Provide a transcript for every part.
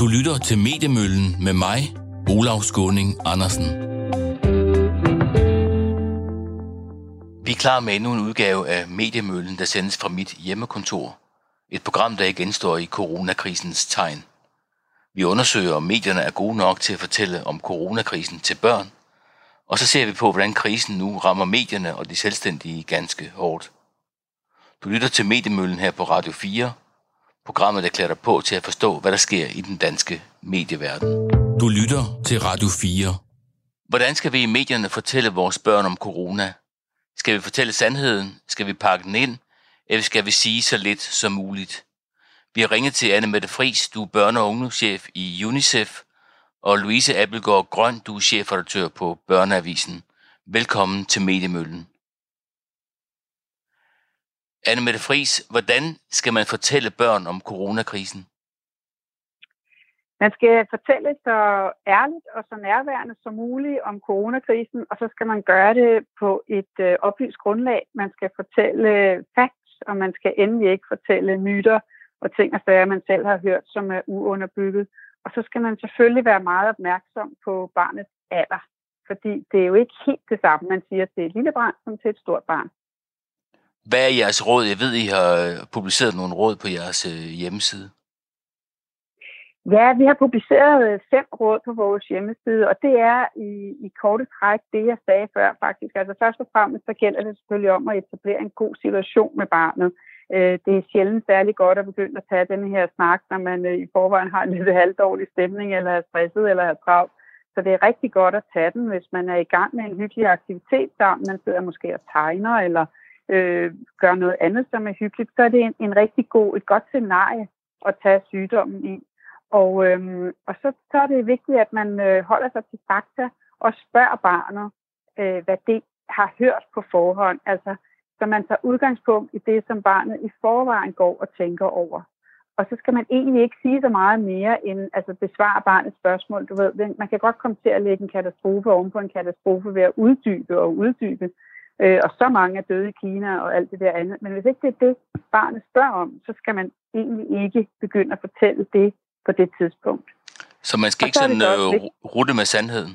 Du lytter til Mediemøllen med mig, Olav Skåning Andersen. Vi er klar med endnu en udgave af Mediemøllen, der sendes fra mit hjemmekontor. Et program, der igen står i coronakrisens tegn. Vi undersøger, om medierne er gode nok til at fortælle om coronakrisen til børn, og så ser vi på, hvordan krisen nu rammer medierne og de selvstændige ganske hårdt. Du lytter til Mediemøllen her på Radio 4, programmet, der klæder dig på til at forstå, hvad der sker i den danske medieverden. Du lytter til Radio 4. Hvordan skal vi i medierne fortælle vores børn om corona? Skal vi fortælle sandheden? Skal vi pakke den ind? Eller skal vi sige så lidt som muligt? Vi har ringet til Anne Mette Friis, du er børne- og ungdomschef i UNICEF, og Louise Appelgaard Grøn, du er chefredaktør på Børneavisen. Velkommen til Mediemøllen. Anne Mette Friis, hvordan skal man fortælle børn om coronakrisen? Man skal fortælle så ærligt og så nærværende som muligt om coronakrisen, og så skal man gøre det på et øh, oplyst grundlag. Man skal fortælle facts, og man skal endelig ikke fortælle myter og ting og sager, man selv har hørt, som er uunderbygget. Og så skal man selvfølgelig være meget opmærksom på barnets alder, fordi det er jo ikke helt det samme, man siger til et lille barn som til et stort barn. Hvad er jeres råd? Jeg ved, I har publiceret nogle råd på jeres øh, hjemmeside. Ja, vi har publiceret øh, fem råd på vores hjemmeside, og det er i, i korte træk det, jeg sagde før faktisk. Altså først og fremmest, så gælder det selvfølgelig om at etablere en god situation med barnet. Øh, det er sjældent særlig godt at begynde at tage den her snak, når man øh, i forvejen har en lidt halvdårlig stemning, eller er stresset, eller er travlt. Så det er rigtig godt at tage den, hvis man er i gang med en hyggelig aktivitet sammen. Man sidder måske og tegner, eller øh, gør noget andet, som er hyggeligt, så er det en, en rigtig god, et godt scenarie at tage sygdommen i. Og, øhm, og så, så er det vigtigt, at man øh, holder sig til fakta og spørger barnet, øh, hvad det har hørt på forhånd. Altså, så man tager udgangspunkt i det, som barnet i forvejen går og tænker over. Og så skal man egentlig ikke sige så meget mere end altså besvare barnets spørgsmål. Du ved, man kan godt komme til at lægge en katastrofe oven på en katastrofe ved at uddybe og uddybe øh, og så mange er døde i Kina og alt det der andet. Men hvis ikke det er det, barnet spørger om, så skal man egentlig ikke begynde at fortælle det på det tidspunkt. Så man skal og ikke sådan øh, rute med sandheden?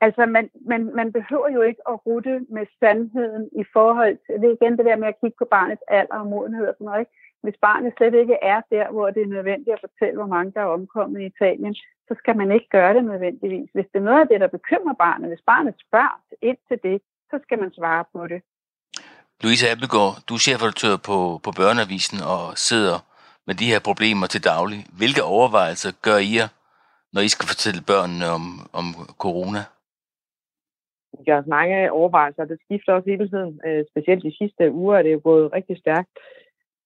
Altså, man, man, man behøver jo ikke at rute med sandheden i forhold til, det er igen det der med at kigge på barnets alder og modenhed og sådan noget, ikke? Hvis barnet slet ikke er der, hvor det er nødvendigt at fortælle, hvor mange der er omkommet i Italien, så skal man ikke gøre det nødvendigvis. Hvis det er noget af det, der bekymrer barnet, hvis barnet spørger ind til det, så skal man svare på det. Louise Appelgaard, du er chefredaktør på, på Børneavisen og sidder med de her problemer til daglig. Hvilke overvejelser gør I jer, når I skal fortælle børnene om, om corona? Vi gør os mange overvejelser, det skifter også hele tiden. Øh, specielt de sidste uger er det jo gået rigtig stærkt.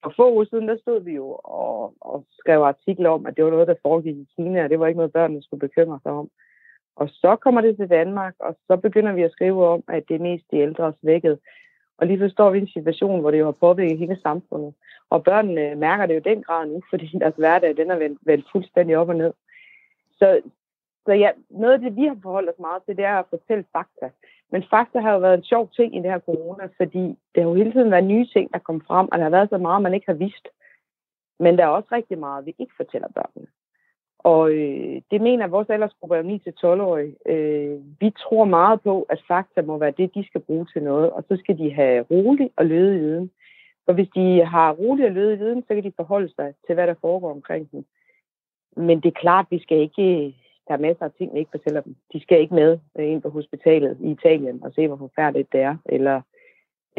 For få uger siden, der stod vi jo og, og skrev artikler om, at det var noget, der foregik i Kina, og det var ikke noget, børnene skulle bekymre sig om. Og så kommer det til Danmark, og så begynder vi at skrive om, at det er mest de ældre svækket. Og lige forstår står vi i en situation, hvor det jo har påvirket hele samfundet. Og børnene mærker det jo den grad nu, fordi deres hverdag den er vendt, vendt fuldstændig op og ned. Så, så ja, noget af det, vi har forholdt os meget til, det er at fortælle fakta. Men fakta har jo været en sjov ting i det her corona, fordi det har jo hele tiden været nye ting, der kom frem, og der har været så meget, man ikke har vidst. Men der er også rigtig meget, vi ikke fortæller børnene. Og øh, det mener vores aldersgruppe er 9-12-årige. Øh, vi tror meget på, at fakta må være det, de skal bruge til noget, og så skal de have rolig og lødig viden. For hvis de har rolig og lødig viden, så kan de forholde sig til, hvad der foregår omkring dem. Men det er klart, vi skal ikke, der er masser af ting, vi ikke fortæller dem. De skal ikke med øh, ind på hospitalet i Italien og se, hvor forfærdeligt det er, eller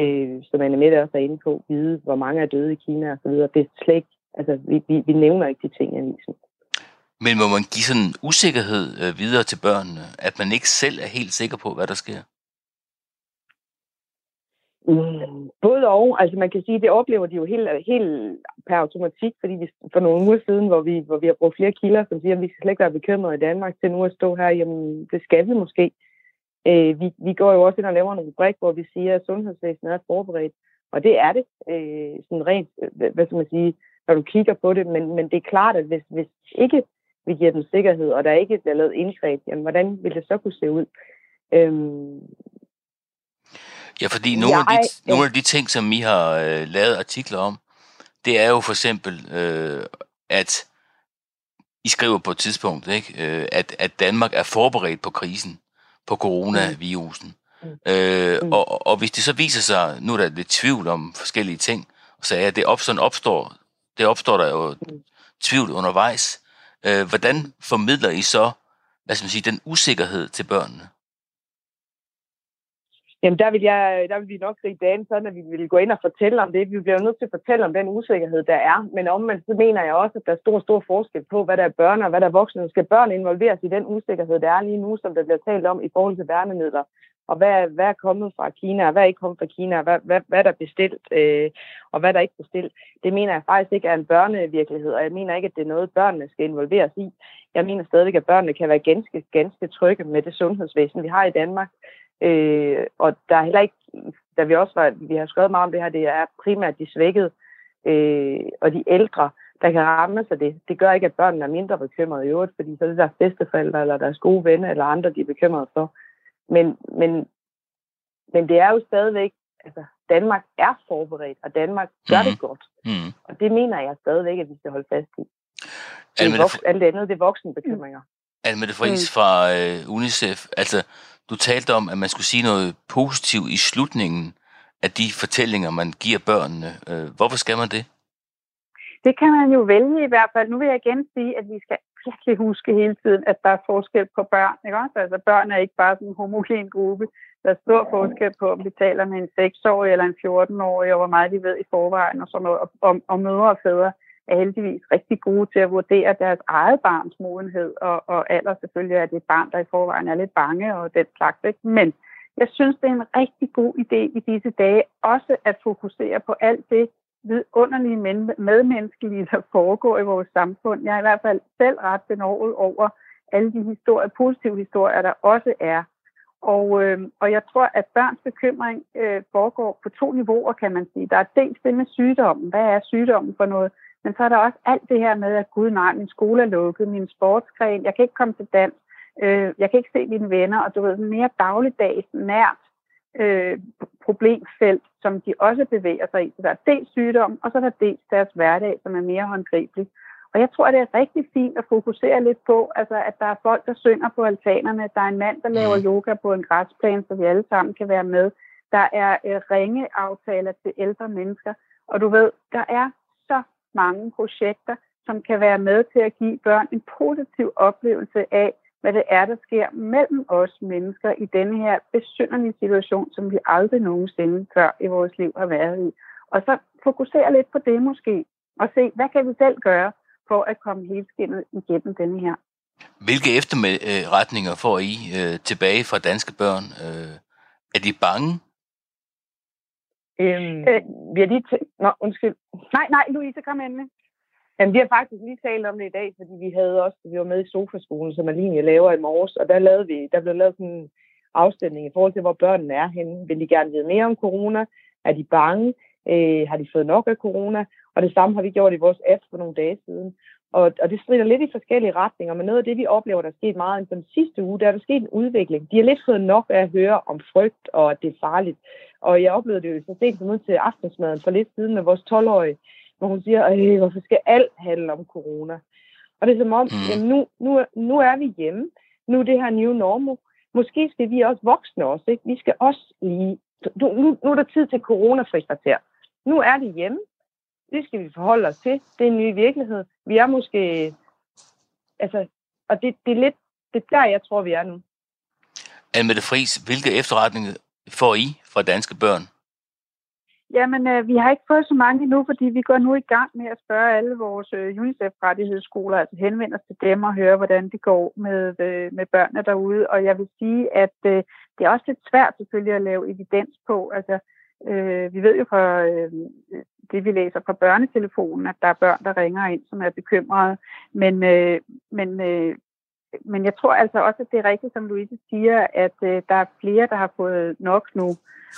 øh, som Anne Mette også er inde på, vide, hvor mange er døde i Kina osv. Det er slet ikke, altså vi, vi, vi nævner ikke de ting i avisen. Men må man give sådan en usikkerhed øh, videre til børnene, at man ikke selv er helt sikker på, hvad der sker? Mm, både og. Altså man kan sige, det oplever de jo helt, helt per automatik, fordi vi for nogle uger siden, hvor vi, hvor vi har brugt flere kilder, som siger, at vi skal slet ikke være bekymrede i Danmark, til nu at stå her, jamen det skal vi måske. Øh, vi, vi går jo også ind og laver en rubrik, hvor vi siger, at sundhedsvæsenet er forberedt, og det er det, øh, sådan rent, øh, hvad skal man sige, når du kigger på det, men, men det er klart, at hvis, hvis ikke vi giver dem sikkerhed, og der ikke bliver lavet indgreb, jamen hvordan vil det så kunne se ud? Øhm, ja, fordi nogle, jeg, af de, ja. nogle af de ting, som I har øh, lavet artikler om, det er jo for eksempel, øh, at I skriver på et tidspunkt, ikke, øh, at, at Danmark er forberedt på krisen, på coronavirusen. Mm. Øh, mm. og, og hvis det så viser sig, nu er der lidt tvivl om forskellige ting, så er det op, sådan opstår, det opstår der jo mm. tvivl undervejs. Øh, hvordan formidler I så, hvad skal man sige, den usikkerhed til børnene? Jamen, der vil, jeg, der vil vi nok se dagen sådan, at vi vil gå ind og fortælle om det. Vi bliver nødt til at fortælle om den usikkerhed, der er. Men omvendt, så mener jeg også, at der er stor, stor forskel på, hvad der er børn og hvad der er voksne. Skal børn involveres i den usikkerhed, der er lige nu, som der bliver talt om i forhold til værnemidler? Og hvad, hvad er kommet fra Kina, og hvad er ikke kommet fra Kina, og hvad, hvad, hvad der er bestilt, øh, og hvad der er ikke bestilt? Det mener jeg faktisk ikke er en børnevirkelighed, og jeg mener ikke, at det er noget, børnene skal involveres i. Jeg mener stadigvæk, at børnene kan være ganske, ganske trygge med det sundhedsvæsen, vi har i Danmark. Øh, og der er heller ikke, da vi også var, vi har skrevet meget om det her, det er primært de svækkede øh, og de ældre, der kan ramme sig det. Det gør ikke, at børnene er mindre bekymrede i øvrigt, fordi så er det deres bedsteforældre eller deres gode venner eller andre, de er bekymrede for. Men, men, men det er jo stadigvæk, altså Danmark er forberedt, og Danmark gør mm. det godt. Mm. Og det mener jeg stadigvæk, at vi skal holde fast i. Det er vok- alt andet, det er voksne bekymringer. Anne Friis mm. fra uh, UNICEF, altså du talte om, at man skulle sige noget positivt i slutningen af de fortællinger, man giver børnene. Øh, hvorfor skal man det? Det kan man jo vælge i hvert fald. Nu vil jeg igen sige, at vi skal virkelig huske hele tiden, at der er forskel på børn. Ikke også? Altså børn er ikke bare sådan en homogen gruppe. Der er stor forskel på, om vi taler med en 6-årig eller en 14-årig, og hvor meget de ved i forvejen, og, sådan noget, og, og, og mødre og fædre er heldigvis rigtig gode til at vurdere deres eget barns modenhed, og, og alder selvfølgelig er det et barn, der i forvejen er lidt bange og den slags. Ikke? Men jeg synes, det er en rigtig god idé i disse dage også at fokusere på alt det vidunderlige medmenneskelige, der foregår i vores samfund. Jeg er i hvert fald selv ret benovet over alle de historier, positive historier, der også er. Og, øh, og jeg tror, at børns bekymring øh, foregår på to niveauer, kan man sige. Der er dels det med sygdommen. Hvad er sygdommen for noget? Men så er der også alt det her med, at gud nej, min skole er lukket, min sportsgren, jeg kan ikke komme til dans, øh, jeg kan ikke se mine venner, og du ved, mere dagligdags nært øh, problemfelt, som de også bevæger sig i. Så der er dels sygdom, og så er der dels deres hverdag, som er mere håndgribelig. Og jeg tror, at det er rigtig fint at fokusere lidt på, altså, at der er folk, der synger på altanerne, der er en mand, der laver mm. yoga på en græsplæne, så vi alle sammen kan være med. Der er øh, ringeaftaler til ældre mennesker. Og du ved, der er mange projekter, som kan være med til at give børn en positiv oplevelse af, hvad det er, der sker mellem os mennesker i denne her besynderlige situation, som vi aldrig nogensinde før i vores liv har været i. Og så fokusere lidt på det måske, og se, hvad kan vi selv gøre for at komme helt skinnet igennem denne her. Hvilke efterretninger får I øh, tilbage fra danske børn? Øh, er de bange? Øhm, øh, vi har lige t- Nå, undskyld. Nej, nej, Louise, kom endelig. Jamen, vi har faktisk lige talt om det i dag, fordi vi havde også, vi var med i Sofaskolen, som Aline laver i morges, og der, lavede vi, der blev lavet sådan en afstemning i forhold til, hvor børnene er henne. Vil de gerne vide mere om corona? Er de bange? Øh, har de fået nok af corona? Og det samme har vi gjort i vores app for nogle dage siden. Og, og det strider lidt i forskellige retninger, men noget af det, vi oplever, der er sket meget inden den sidste uge, der er der sket en udvikling. De har lidt fået nok af at høre om frygt, og at det er farligt. Og jeg oplevede det jo så sent som ud til aftensmaden for lidt siden med vores 12-årige, hvor hun siger, hvorfor skal alt handle om corona? Og det er som om, mm. jamen nu, nu, nu er vi hjemme. Nu er det her new normal. Måske skal vi også voksne også, ikke? Vi skal også lige... Nu, nu er der tid til coronafri kvarter. Nu er det hjemme. Det skal vi forholde os til. Det er en ny virkelighed. Vi er måske... Altså, og det, det er lidt... Det er der, jeg tror, vi er nu. Anne Friis, hvilke efterretninger får I fra danske børn? Jamen, øh, vi har ikke fået så mange endnu, fordi vi går nu i gang med at spørge alle vores øh, UNICEF-rettighedsskoler, altså henvende os til dem og høre, hvordan det går med, øh, med børnene derude. Og jeg vil sige, at øh, det er også lidt svært selvfølgelig at lave evidens på. Altså, øh, vi ved jo fra øh, det, vi læser fra børnetelefonen, at der er børn, der ringer ind, som er bekymrede. Men, øh, men, øh, men jeg tror altså også, at det er rigtigt, som Louise siger, at øh, der er flere, der har fået nok nu.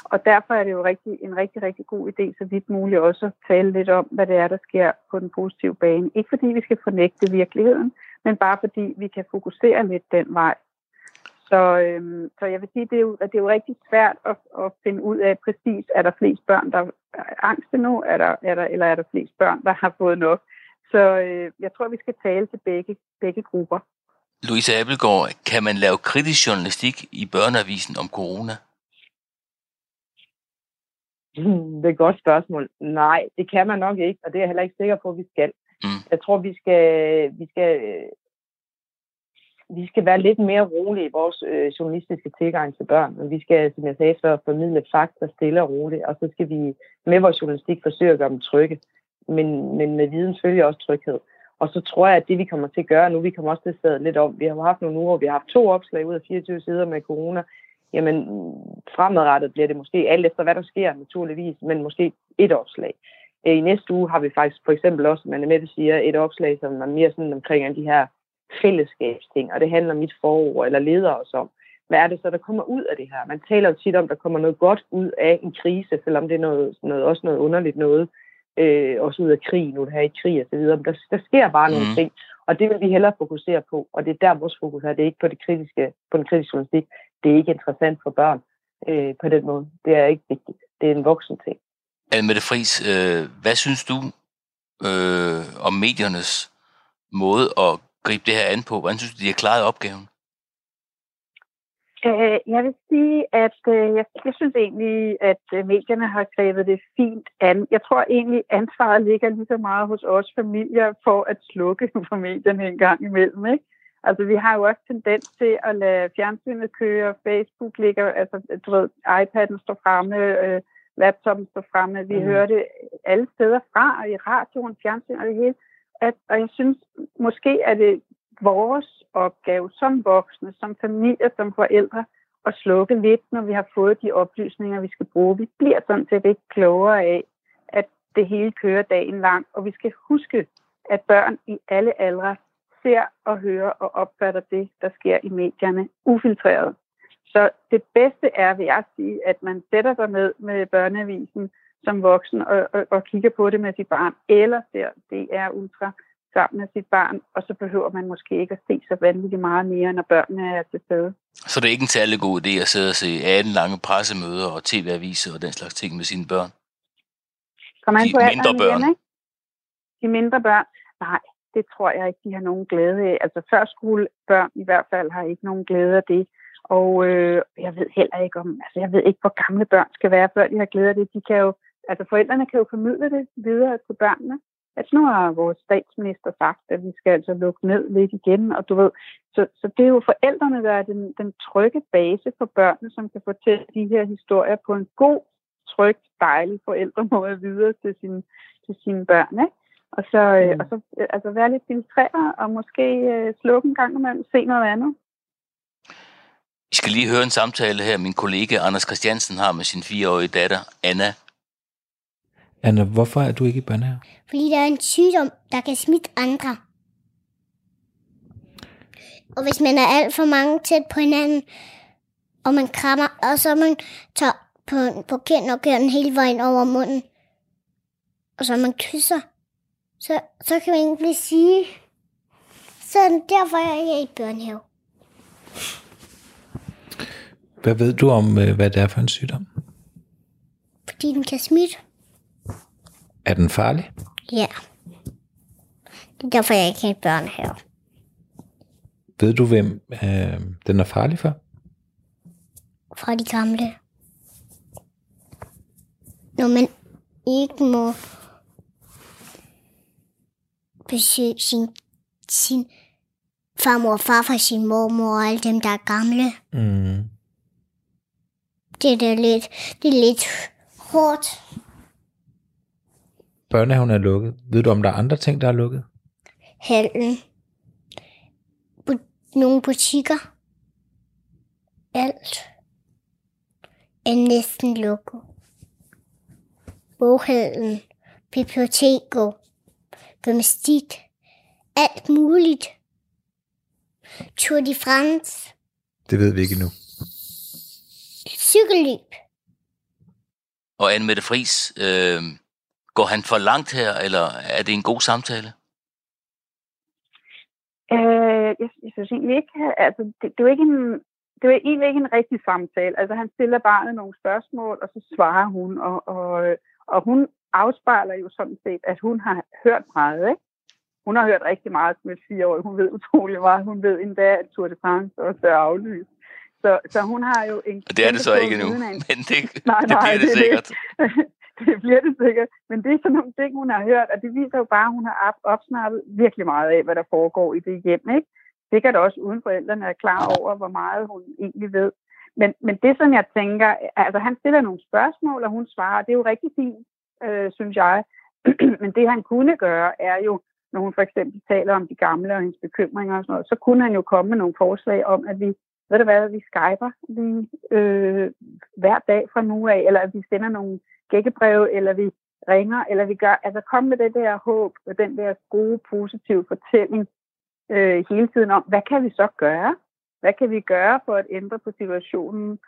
Og derfor er det jo rigtig, en rigtig, rigtig god idé, så vidt muligt også at tale lidt om, hvad det er, der sker på den positive bane. Ikke fordi vi skal fornægte virkeligheden, men bare fordi vi kan fokusere lidt den vej. Så, øhm, så jeg vil sige, det er jo, at det er jo rigtig svært at, at finde ud af præcis, er der flest børn, der er angste nu, er der, er der, eller er der flest børn, der har fået nok. Så øh, jeg tror, vi skal tale til begge, begge grupper. Louise Abelgaard, kan man lave kritisk journalistik i børneavisen om corona? Det er et godt spørgsmål. Nej, det kan man nok ikke, og det er jeg heller ikke sikker på, at vi skal. Mm. Jeg tror, vi skal, vi skal, vi skal være lidt mere rolige i vores øh, journalistiske tilgang til børn. Og vi skal, som jeg sagde før, formidle fakta stille og roligt, og så skal vi med vores journalistik forsøge at gøre dem trygge. Men, men med viden følger også tryghed. Og så tror jeg, at det vi kommer til at gøre nu, vi kommer også til at sidde lidt om. Vi har haft nogle uger, hvor vi har haft to opslag ud af 24 sider med corona. Jamen, fremadrettet bliver det måske alt efter, hvad der sker naturligvis, men måske et opslag. Øh, I næste uge har vi faktisk for eksempel også, man er med, siger, et opslag, som er mere sådan omkring de her fællesskabsting, og det handler mit forår eller leder os om. Hvad er det så, der kommer ud af det her? Man taler jo tit om, at der kommer noget godt ud af en krise, selvom det er noget, noget, også noget underligt noget, øh, også ud af krig, nu det her i krig og så videre. Men der, der sker bare mm. nogle mhm. ting, og det vil vi hellere fokusere på, og det er der vores fokus er. Det er ikke på, det kritiske, på den kritiske journalistik. Det er ikke interessant for børn øh, på den måde. Det er ikke vigtigt. Det er en voksen ting. Almette Friis, øh, hvad synes du øh, om mediernes måde at gribe det her an på? Hvordan synes du, de har klaret opgaven? Øh, jeg vil sige, at øh, jeg, jeg synes egentlig, at øh, medierne har grebet det fint an. Jeg tror egentlig, ansvaret ligger lige så meget hos os familier for at slukke for medierne en gang imellem. Ikke? Altså, vi har jo også tendens til at lade fjernsynet køre, Facebook ligger, altså, du ved, iPad'en står fremme, øh, laptopen står fremme. Vi mm. hører det alle steder fra, og i radioen, fjernsyn og det hele. At, og jeg synes, måske er det vores opgave som voksne, som familie, som forældre, at slukke lidt, når vi har fået de oplysninger, vi skal bruge. Vi bliver sådan set ikke klogere af, at det hele kører dagen lang, og vi skal huske, at børn i alle aldre ser og hører og opfatter det, der sker i medierne, ufiltreret. Så det bedste er, vil jeg sige, at man sætter sig ned med børneavisen som voksen og, og, og kigger på det med sit barn, eller ser DR Ultra sammen med sit barn, og så behøver man måske ikke at se så vanvittigt meget mere, når børnene er til stede. Så det er ikke en særlig god idé at sidde og se 18 lange pressemøder og tv-aviser og den slags ting med sine børn? Kom an de på mindre børn? Igen, ikke? De mindre børn? Nej, det tror jeg ikke, de har nogen glæde af. Altså førskolebørn i hvert fald har ikke nogen glæde af det. Og øh, jeg ved heller ikke om, altså jeg ved ikke, hvor gamle børn skal være, før de har glæde af det. De kan jo, altså forældrene kan jo formidle det videre til børnene. Altså nu har vores statsminister sagt, at vi skal altså lukke ned lidt igen, og du ved, så, så det er jo forældrene, der er den, den trygge base for børnene, som kan fortælle de her historier på en god, tryg, dejlig forældremåde videre til, sin, til sine børn, ikke? Og så, øh, mm. og så altså være lidt filtreret, og måske øh, slukke en gang imellem, se noget andet. Vi skal lige høre en samtale her, min kollega Anders Christiansen har med sin fireårige datter, Anna. Anna, hvorfor er du ikke i børnehave? Fordi der er en sygdom, der kan smitte andre. Og hvis man er alt for mange tæt på hinanden, og man krammer, og så man tager på, på kind og kører den hele vejen over munden, og så man kysser, så, så kan man ikke blive sige. Så derfor er jeg i børnehave. Hvad ved du om, øh, hvad det er for en sygdom? Fordi den kan smitte. Er den farlig? Ja. Det er derfor, jeg ikke har børnehave. Ved du, hvem øh, den er farlig for? Fra de gamle. Når man ikke må besøge sin, sin farmor og farfar, sin mormor og alle dem, der er gamle. Mm. Det, er lidt, det er lidt hårdt. Børnehaven er lukket. Ved du, om der er andre ting, der er lukket? Hallen. Bu- nogle butikker. Alt er næsten lukket. Boghallen, biblioteket, gymnastik, alt muligt. Tour de France. Det ved vi ikke nu. Cykelløb. Og Anne Mette Friis, øh, Går han for langt her, eller er det en god samtale? Øh, jeg, jeg synes egentlig ikke, altså, det, det, er jo ikke en, det er egentlig ikke en rigtig samtale. Altså, han stiller barnet nogle spørgsmål, og så svarer hun, og, og, og hun afspejler jo sådan set, at hun har hørt meget, ikke? hun har hørt rigtig meget som et fire år. Hun ved utrolig meget. Hun ved endda, at Tour de France også er aflyst. Så, så hun har jo en... Og det er det så ikke nu, en... men det, nej, det nej, bliver det, det sikkert. Det. det bliver det sikkert. Men det er sådan nogle ting, hun har hørt, og det viser jo bare, at hun har opsnappet virkelig meget af, hvad der foregår i det hjem. Ikke? Sikkert også uden forældrene er klar over, hvor meget hun egentlig ved. Men, men det, som jeg tænker, altså han stiller nogle spørgsmål, og hun svarer, det er jo rigtig fint, øh, synes jeg. men det, han kunne gøre, er jo, når hun for eksempel taler om de gamle og hendes bekymringer og sådan noget, så kunne han jo komme med nogle forslag om, at vi, ved du hvad, vi skyper vi, øh, hver dag fra nu af, eller at vi sender nogle gækkebreve, eller vi ringer, eller vi gør, altså kom med det der håb, og den der gode, positive fortælling øh, hele tiden om, hvad kan vi så gøre? Hvad kan vi gøre for at ændre på situationen?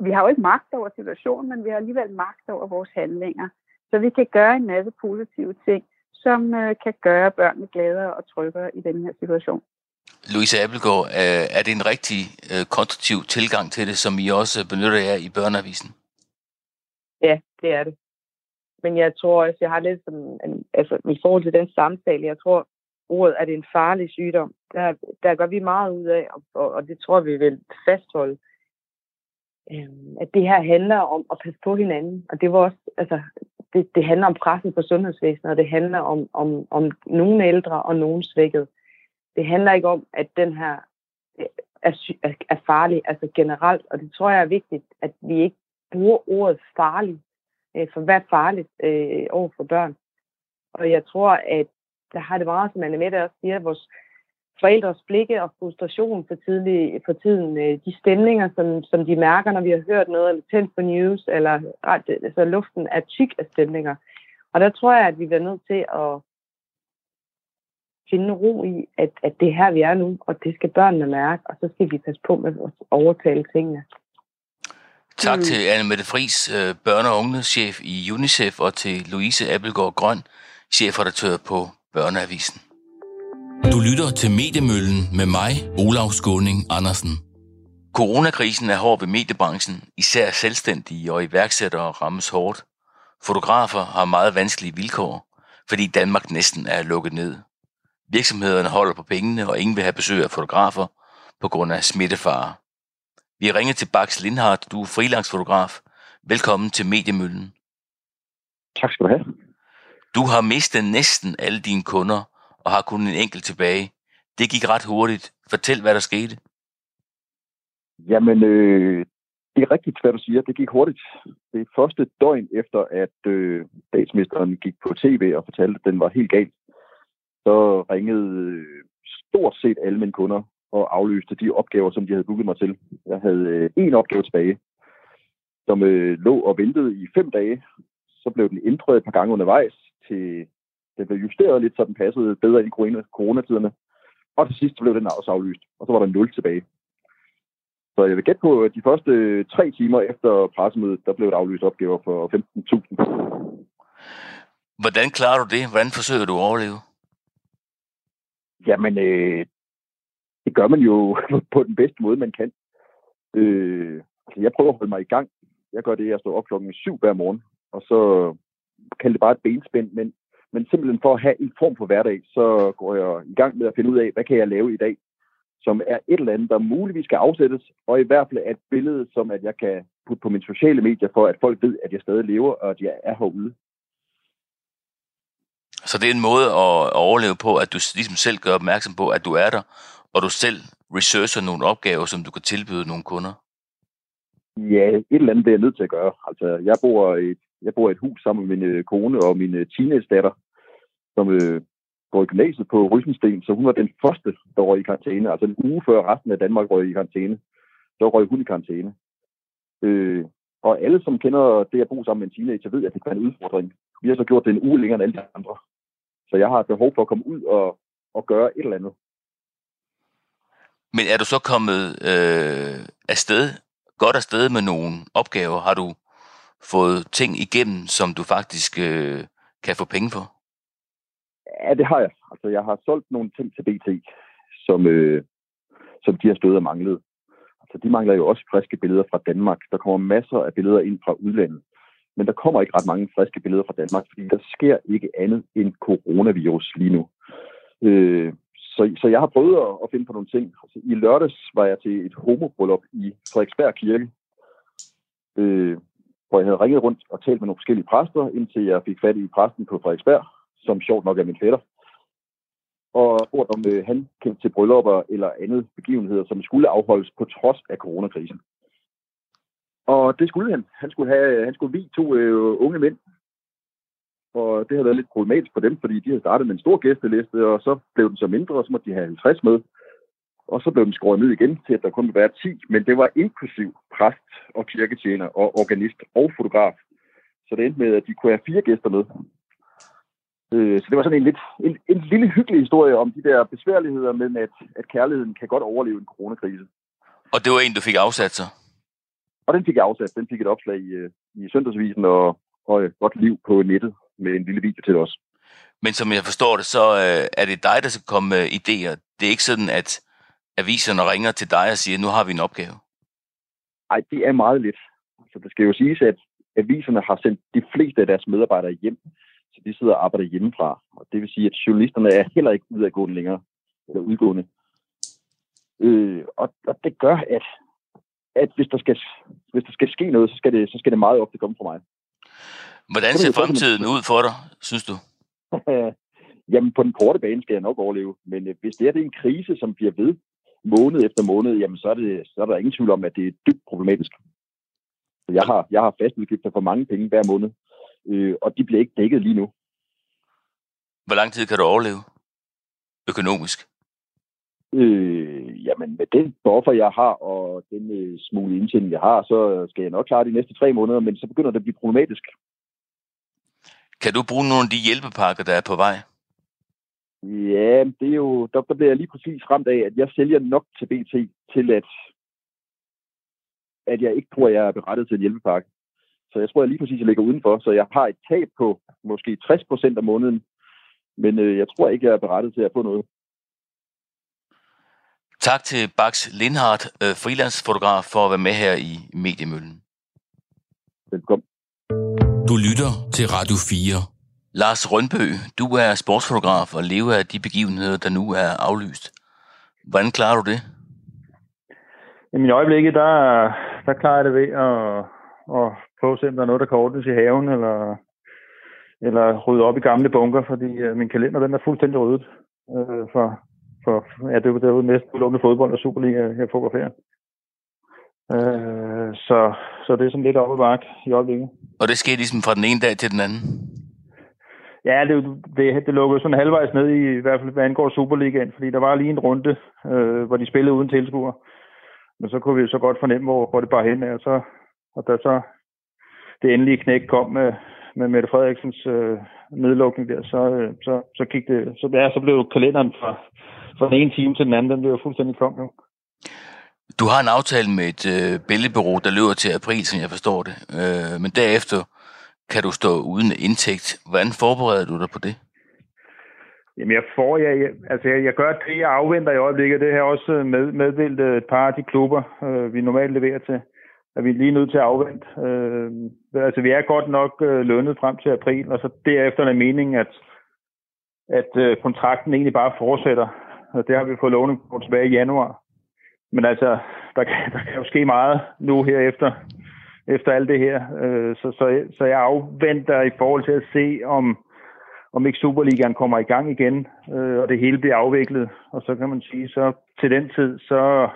Vi har jo ikke magt over situationen, men vi har alligevel magt over vores handlinger. Så vi kan gøre en masse positive ting, som øh, kan gøre børnene gladere og tryggere i den her situation. Louise Appelgaard, øh, er det en rigtig øh, konstruktiv tilgang til det, som I også benytter jer i børneavisen? Ja, det er det. Men jeg tror også, jeg har lidt som, altså i forhold til den samtale, jeg tror, ordet, er det en farlig sygdom. Der, der gør vi meget ud af, og, og det tror vi vil fastholde, øhm, at det her handler om at passe på hinanden. Og det var også, altså, det, det handler om pressen på sundhedsvæsenet, og det handler om, om, om nogle ældre og nogle svækket. Det handler ikke om, at den her øh, er, er, er farlig, altså generelt, og det tror jeg er vigtigt, at vi ikke bruger ordet farlig, øh, for hvad er farligt øh, over for børn. Og jeg tror, at der har det meget, som Anne Mette også siger, at vores forældres blikke og frustration for, tidlig, for tiden, øh, de stemninger, som, som de mærker, når vi har hørt noget, eller tændt på news, eller altså, luften er tyk af stemninger. Og der tror jeg, at vi bliver nødt til at finde ro i, at, at det er her, vi er nu, og det skal børnene mærke, og så skal vi passe på med at overtale tingene. Tak mm. til Anne Mette Fris, øh, børne- og ungdomschef i UNICEF, og til Louise Appelgaard Grøn, chefredaktør på Børneavisen. Du lytter til Mediemøllen med mig, Olav Skåning Andersen. Coronakrisen er hård ved mediebranchen, især selvstændige og iværksættere rammes hårdt. Fotografer har meget vanskelige vilkår, fordi Danmark næsten er lukket ned. Virksomhederne holder på pengene, og ingen vil have besøg af fotografer på grund af smittefare. Vi har ringet til Bax Lindhardt, du er freelance-fotograf. Velkommen til Mediemøllen. Tak skal du have. Du har mistet næsten alle dine kunder og har kun en enkelt tilbage. Det gik ret hurtigt. Fortæl, hvad der skete. Jamen, øh, det er rigtigt, hvad du siger. Det gik hurtigt. Det første døgn efter, at øh, statsministeren gik på tv og fortalte, at den var helt galt, så ringede øh, stort set alle mine kunder og aflyste de opgaver, som de havde booket mig til. Jeg havde øh, en opgave tilbage, som øh, lå og ventede i fem dage. Så blev den ændret et par gange undervejs til den blev justeret lidt, så den passede bedre i coronatiderne. Og til sidst blev den også aflyst, og så var der nul tilbage. Så jeg vil gætte på, at de første tre timer efter pressemødet, der blev der aflyst opgaver for 15.000. Hvordan klarer du det? Hvordan forsøger du at overleve? Jamen, øh, det gør man jo på den bedste måde, man kan. Øh, altså jeg prøver at holde mig i gang. Jeg gør det, jeg står op klokken syv hver morgen, og så kalder det bare et benspænd, men, men simpelthen for at have en form for hverdag, så går jeg i gang med at finde ud af, hvad kan jeg lave i dag, som er et eller andet, der muligvis skal afsættes, og i hvert fald er et billede, som at jeg kan putte på mine sociale medier, for at folk ved, at jeg stadig lever, og at jeg er herude. Så det er en måde at overleve på, at du ligesom selv gør opmærksom på, at du er der, og du selv researcher nogle opgaver, som du kan tilbyde nogle kunder? Ja, et eller andet det er jeg nødt til at gøre. Altså, jeg bor i et, jeg bor i et hus sammen med min øh, kone og min øh, teenage-datter, som øh, går i gymnasiet på Rysensten, så hun var den første, der røg i karantæne. Altså en uge før resten af Danmark røg i karantæne, så røg hun i karantæne. Øh, og alle, som kender det at bo sammen med en teenager, ved, at det kan være en udfordring. Vi har så gjort det en uge længere end alle de andre. Så jeg har behov for at komme ud og, og gøre et eller andet. Men er du så kommet øh, afsted, godt afsted med nogle opgaver? Har du fået ting igennem, som du faktisk øh, kan få penge for? Ja, det har jeg. Altså, jeg har solgt nogle ting til BT, som, øh, som de har stået og manglet. Altså, de mangler jo også friske billeder fra Danmark. Der kommer masser af billeder ind fra udlandet. Men der kommer ikke ret mange friske billeder fra Danmark, fordi der sker ikke andet end coronavirus lige nu. Øh, så, så jeg har prøvet at, at finde på nogle ting. Altså, I lørdags var jeg til et homobryllup i Frederiksberg Kirke, øh, hvor jeg havde ringet rundt og talt med nogle forskellige præster, indtil jeg fik fat i præsten på Frederiksberg, som sjovt nok er min fætter. Og spurgt om øh, han kendte til bryllupper eller andet begivenheder, som skulle afholdes på trods af coronakrisen. Og det skulle han. Han skulle, have, han skulle vi to øh, unge mænd, og det havde været lidt problematisk for dem, fordi de havde startet med en stor gæsteliste, og så blev den så mindre, og så måtte de have 50 med. Og så blev den skåret ned igen til, at der kun ville være 10, men det var inklusiv præst og kirketjener og organist og fotograf. Så det endte med, at de kunne have fire gæster med. Øh, så det var sådan en, lidt, en, en lille hyggelig historie om de der besværligheder med, at, at kærligheden kan godt overleve en coronakrise. Og det var en, du fik afsat så? Og den fik jeg afsat. Den fik et opslag i, øh, i Søndagsvisen og, og et godt liv på nettet med en lille video til os. Men som jeg forstår det, så øh, er det dig, der skal komme med idéer. Det er ikke sådan, at aviserne ringer til dig og siger, nu har vi en opgave. Nej, det er meget lidt. Så det skal jo siges, at aviserne har sendt de fleste af deres medarbejdere hjem, så de sidder og arbejder hjemmefra. Og det vil sige, at journalisterne er heller ikke udadgående længere, eller udgående. Øh, og, og det gør, at, at hvis, der skal, hvis der skal ske noget, så skal det, så skal det meget ofte komme fra mig. Hvordan ser fremtiden ud for dig, synes du? jamen, på den korte bane skal jeg nok overleve. Men øh, hvis det er, det er en krise, som bliver ved måned efter måned, jamen, så er, det, så er der ingen tvivl om, at det er dybt problematisk. Jeg har, jeg har fastudgifter for mange penge hver måned, øh, og de bliver ikke dækket lige nu. Hvor lang tid kan du overleve økonomisk? Øh, jamen, med den buffer, jeg har, og den øh, smule indtjening, jeg har, så skal jeg nok klare de næste tre måneder, men så begynder det at blive problematisk. Kan du bruge nogle af de hjælpepakker, der er på vej? Ja, det er jo, der, der bliver jeg lige præcis ramt af, at jeg sælger nok til BT til, at, at jeg ikke tror, at jeg er berettet til en hjælpepakke. Så jeg tror, jeg lige præcis jeg ligger udenfor. Så jeg har et tab på måske 60 procent af måneden. Men øh, jeg tror ikke, jeg er berettet til at få noget. Tak til Bax Lindhardt, øh, freelance-fotograf, for at være med her i Mediemøllen. Velkommen. Du lytter til Radio 4. Lars Rønbø, du er sportsfotograf og lever af de begivenheder, der nu er aflyst. Hvordan klarer du det? I min øjeblikket, der, der klarer jeg det ved at, at prøve at se, om der er noget, der kan ordnes i haven, eller, eller rydde op i gamle bunker, fordi uh, min kalender den er fuldstændig ryddet uh, for, for ja, det, er jo næsten udelukkende fodbold og Superliga, jeg fotograferer. Uh, så, så det er sådan lidt op ad bakke i øjeblikket. Og det sker ligesom fra den ene dag til den anden? Ja, det, det, det lukkede sådan halvvejs ned i, i hvert fald hvad angår Superligaen, fordi der var lige en runde, øh, hvor de spillede uden tilskuer. Men så kunne vi så godt fornemme, hvor, hvor det bare hen er. Så, og da så det endelige knæk kom med, med Mette Frederiksens øh, nedlukning der, så, øh, så, så, gik det, så, ja, så blev kalenderen fra, fra den ene time til den anden, den blev fuldstændig tom jo. Du har en aftale med et øh, billedbureau, der løber til april, som jeg forstår det. Øh, men derefter kan du stå uden indtægt. Hvordan forbereder du dig på det? Jamen, jeg får, jeg, jeg, altså jeg, jeg gør det, jeg afventer i øjeblikket. Det har også med, meddelt et par af de klubber, øh, vi normalt leverer til, at vi er lige nødt til at afvente. Øh, altså, vi er godt nok øh, lønnet frem til april, og så derefter er meningen, at, at øh, kontrakten egentlig bare fortsætter. Og det har vi fået lovning på tilbage i januar. Men altså, der kan, der kan jo ske meget nu her efter, efter alt det her. Øh, så, så, så jeg afventer i forhold til at se, om, om ikke Superligaen kommer i gang igen, øh, og det hele bliver afviklet. Og så kan man sige, så til den tid, så,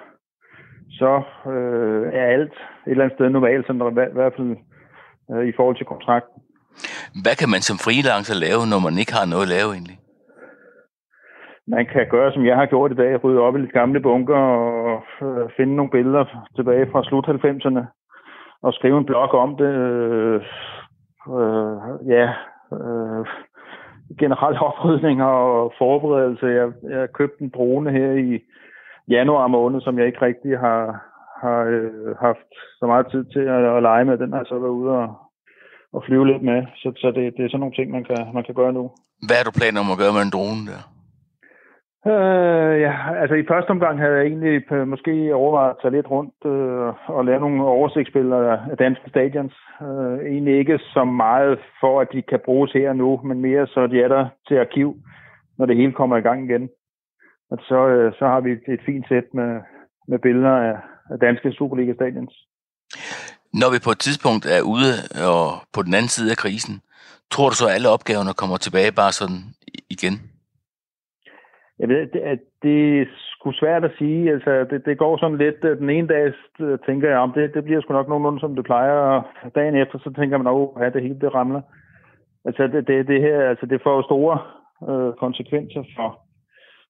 så øh, er alt et eller andet sted normalt, som der i hvert fald øh, i forhold til kontrakten. Hvad kan man som freelancer lave, når man ikke har noget at lave egentlig? Man kan gøre, som jeg har gjort i dag, rydde op i lidt gamle bunker og øh, finde nogle billeder tilbage fra slut 90'erne og skrive en blog om det. Øh, øh, ja, øh, generelt oprydning og forberedelse. Jeg, jeg købte en drone her i januar måned, som jeg ikke rigtig har, har øh, haft så meget tid til at, at lege med. Den har jeg så været ude og, og flyve lidt med. Så, så det, det er sådan nogle ting, man kan, man kan gøre nu. Hvad er du planer om at gøre med en drone der? Øh, ja, altså i første omgang havde jeg egentlig måske overvejet at tage lidt rundt øh, og lave nogle oversigtsbilleder af danske stadions. Øh, egentlig ikke så meget for, at de kan bruges her nu, men mere så de er der til arkiv når det hele kommer i gang igen. Og så, øh, så har vi et fint sæt med, med billeder af, af danske Superliga-stadions. Når vi på et tidspunkt er ude og på den anden side af krisen, tror du så, at alle opgaverne kommer tilbage bare sådan igen? Jeg ved, det, at det er sgu svært at sige. Altså, det, det går sådan lidt, den ene dag tænker jeg, om det, det bliver sgu nok nogenlunde, som det plejer, og dagen efter, så tænker man, at ja, det hele det ramler. Altså, det, det, det her, altså, det får store øh, konsekvenser for,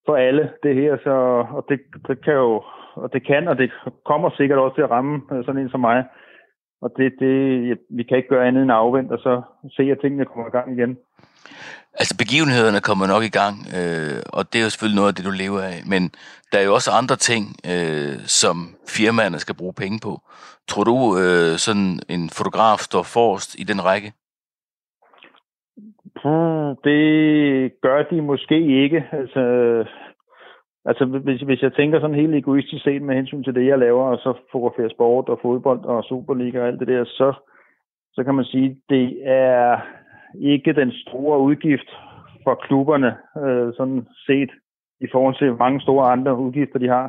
for alle, det her, så, og det, det kan jo, og det kan, og det kommer sikkert også til at ramme øh, sådan en som mig. Og det, det, vi kan ikke gøre andet end at afvente, og så se, at tingene kommer i gang igen. Altså begivenhederne kommer nok i gang, øh, og det er jo selvfølgelig noget af det, du lever af. Men der er jo også andre ting, øh, som firmaerne skal bruge penge på. Tror du, øh, sådan en fotograf står forrest i den række? Hmm, det gør de måske ikke. Altså, altså hvis, hvis jeg tænker sådan helt egoistisk set med hensyn til det, jeg laver, og så fotograferer sport og fodbold og Superliga og alt det der, så, så kan man sige, det er ikke den store udgift for klubberne, øh, sådan set, i forhold til mange store andre udgifter, de har.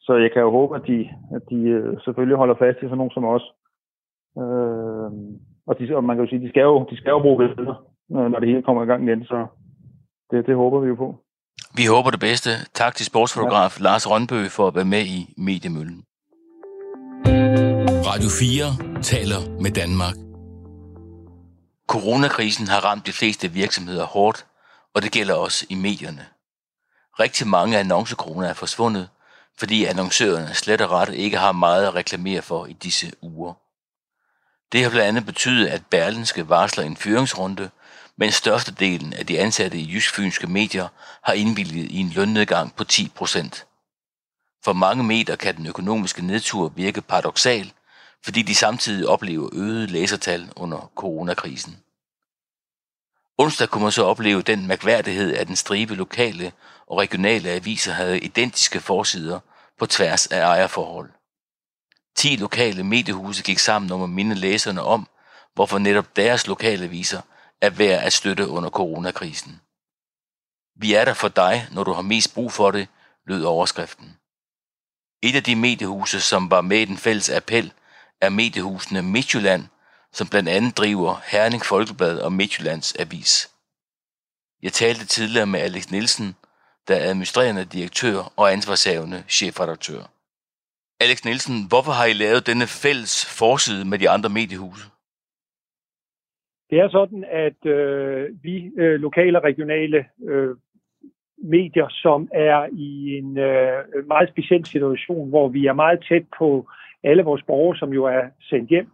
Så jeg kan jo håbe, at de, at de øh, selvfølgelig holder fast i sådan nogen som os. Øh, og, de, og man kan jo sige, de skal jo, de skal jo bruge billeder, når det hele kommer i gang igen, så det, det håber vi jo på. Vi håber det bedste. Tak til sportsfotograf ja. Lars Rønbø for at være med i Mediemøllen. Radio 4 taler med Danmark. Coronakrisen har ramt de fleste virksomheder hårdt, og det gælder også i medierne. Rigtig mange annoncekroner er forsvundet, fordi annoncørerne slet og ret ikke har meget at reklamere for i disse uger. Det har blandt andet betydet, at Berlinske varsler en fyringsrunde, men størstedelen af de ansatte i jysk-fynske medier har indvilget i en lønnedgang på 10 procent. For mange medier kan den økonomiske nedtur virke paradoxal, fordi de samtidig oplever øgede læsertal under coronakrisen. Onsdag kunne man så opleve den mærkværdighed, at den stribe lokale og regionale aviser havde identiske forsider på tværs af ejerforhold. 10 lokale mediehuse gik sammen om at minde læserne om, hvorfor netop deres lokale aviser er værd at støtte under coronakrisen. Vi er der for dig, når du har mest brug for det, lød overskriften. Et af de mediehuse, som var med i den fælles appel, er mediehusene Midtjylland, som blandt andet driver Herning Folkeblad og Midtjyllands Avis. Jeg talte tidligere med Alex Nielsen, der er administrerende direktør og ansvarshavende chefredaktør. Alex Nielsen, hvorfor har I lavet denne fælles forside med de andre mediehuse? Det er sådan, at øh, vi øh, lokale og regionale øh, medier, som er i en øh, meget speciel situation, hvor vi er meget tæt på alle vores borgere, som jo er sendt hjem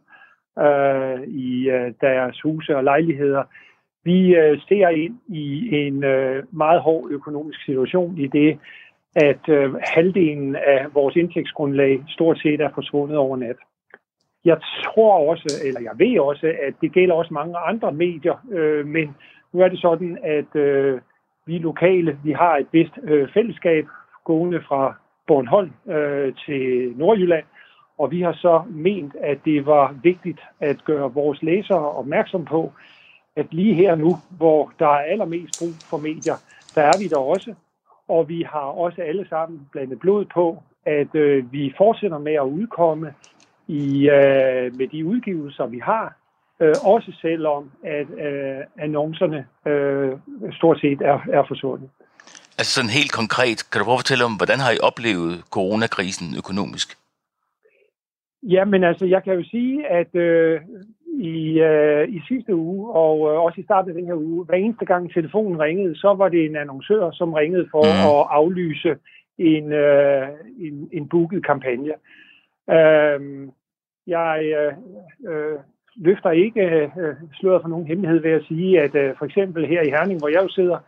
øh, i øh, deres huse og lejligheder. Vi øh, ser ind i en øh, meget hård økonomisk situation i det, at øh, halvdelen af vores indtægtsgrundlag stort set er forsvundet over nat. Jeg tror også, eller jeg ved også, at det gælder også mange andre medier, øh, men nu er det sådan, at øh, vi lokale, vi har et vist øh, fællesskab gående fra Bornholm øh, til Nordjylland, og vi har så ment, at det var vigtigt at gøre vores læsere opmærksom på, at lige her nu, hvor der er allermest brug for medier, der er vi der også. Og vi har også alle sammen blandet blod på, at øh, vi fortsætter med at udkomme i, øh, med de udgivelser, vi har. Øh, også selvom at øh, annoncerne øh, stort set er, er forsvundet. Altså sådan helt konkret, kan du prøve at fortælle om, hvordan har I oplevet coronakrisen økonomisk? Ja, men altså, jeg kan jo sige, at øh, i, øh, i sidste uge, og øh, også i starten af den her uge, hver eneste gang telefonen ringede, så var det en annoncør, som ringede for mm. at aflyse en, øh, en, en booket kampagne. Øh, jeg øh, øh, løfter ikke øh, sløret for nogen hemmelighed ved at sige, at øh, for eksempel her i Herning, hvor jeg jo sidder,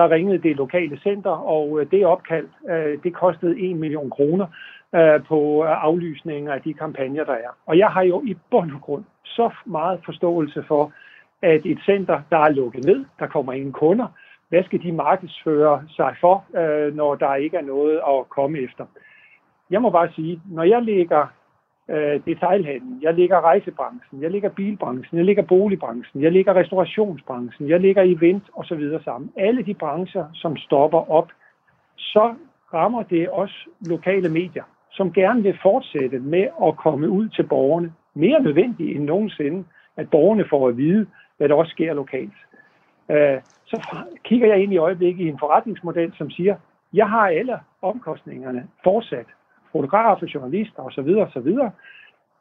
der ringede det lokale center, og øh, det opkald, øh, det kostede 1 million kroner øh, på aflysningen af de kampagner, der er. Og jeg har jo i bund og grund så meget forståelse for, at et center, der er lukket ned, der kommer ingen kunder, hvad skal de markedsføre sig for, når der ikke er noget at komme efter? Jeg må bare sige, når jeg lægger øh, detailhandlen, jeg ligger rejsebranchen, jeg ligger bilbranchen, jeg ligger boligbranchen, jeg ligger restaurationsbranchen, jeg ligger event osv. så sammen. Alle de brancher, som stopper op, så rammer det også lokale medier, som gerne vil fortsætte med at komme ud til borgerne. Mere nødvendigt end nogensinde, at borgerne får at vide, hvad der også sker lokalt. Øh, så kigger jeg ind i øjeblikket i en forretningsmodel, som siger, jeg har alle omkostningerne fortsat. Fotografer, journalister osv. osv.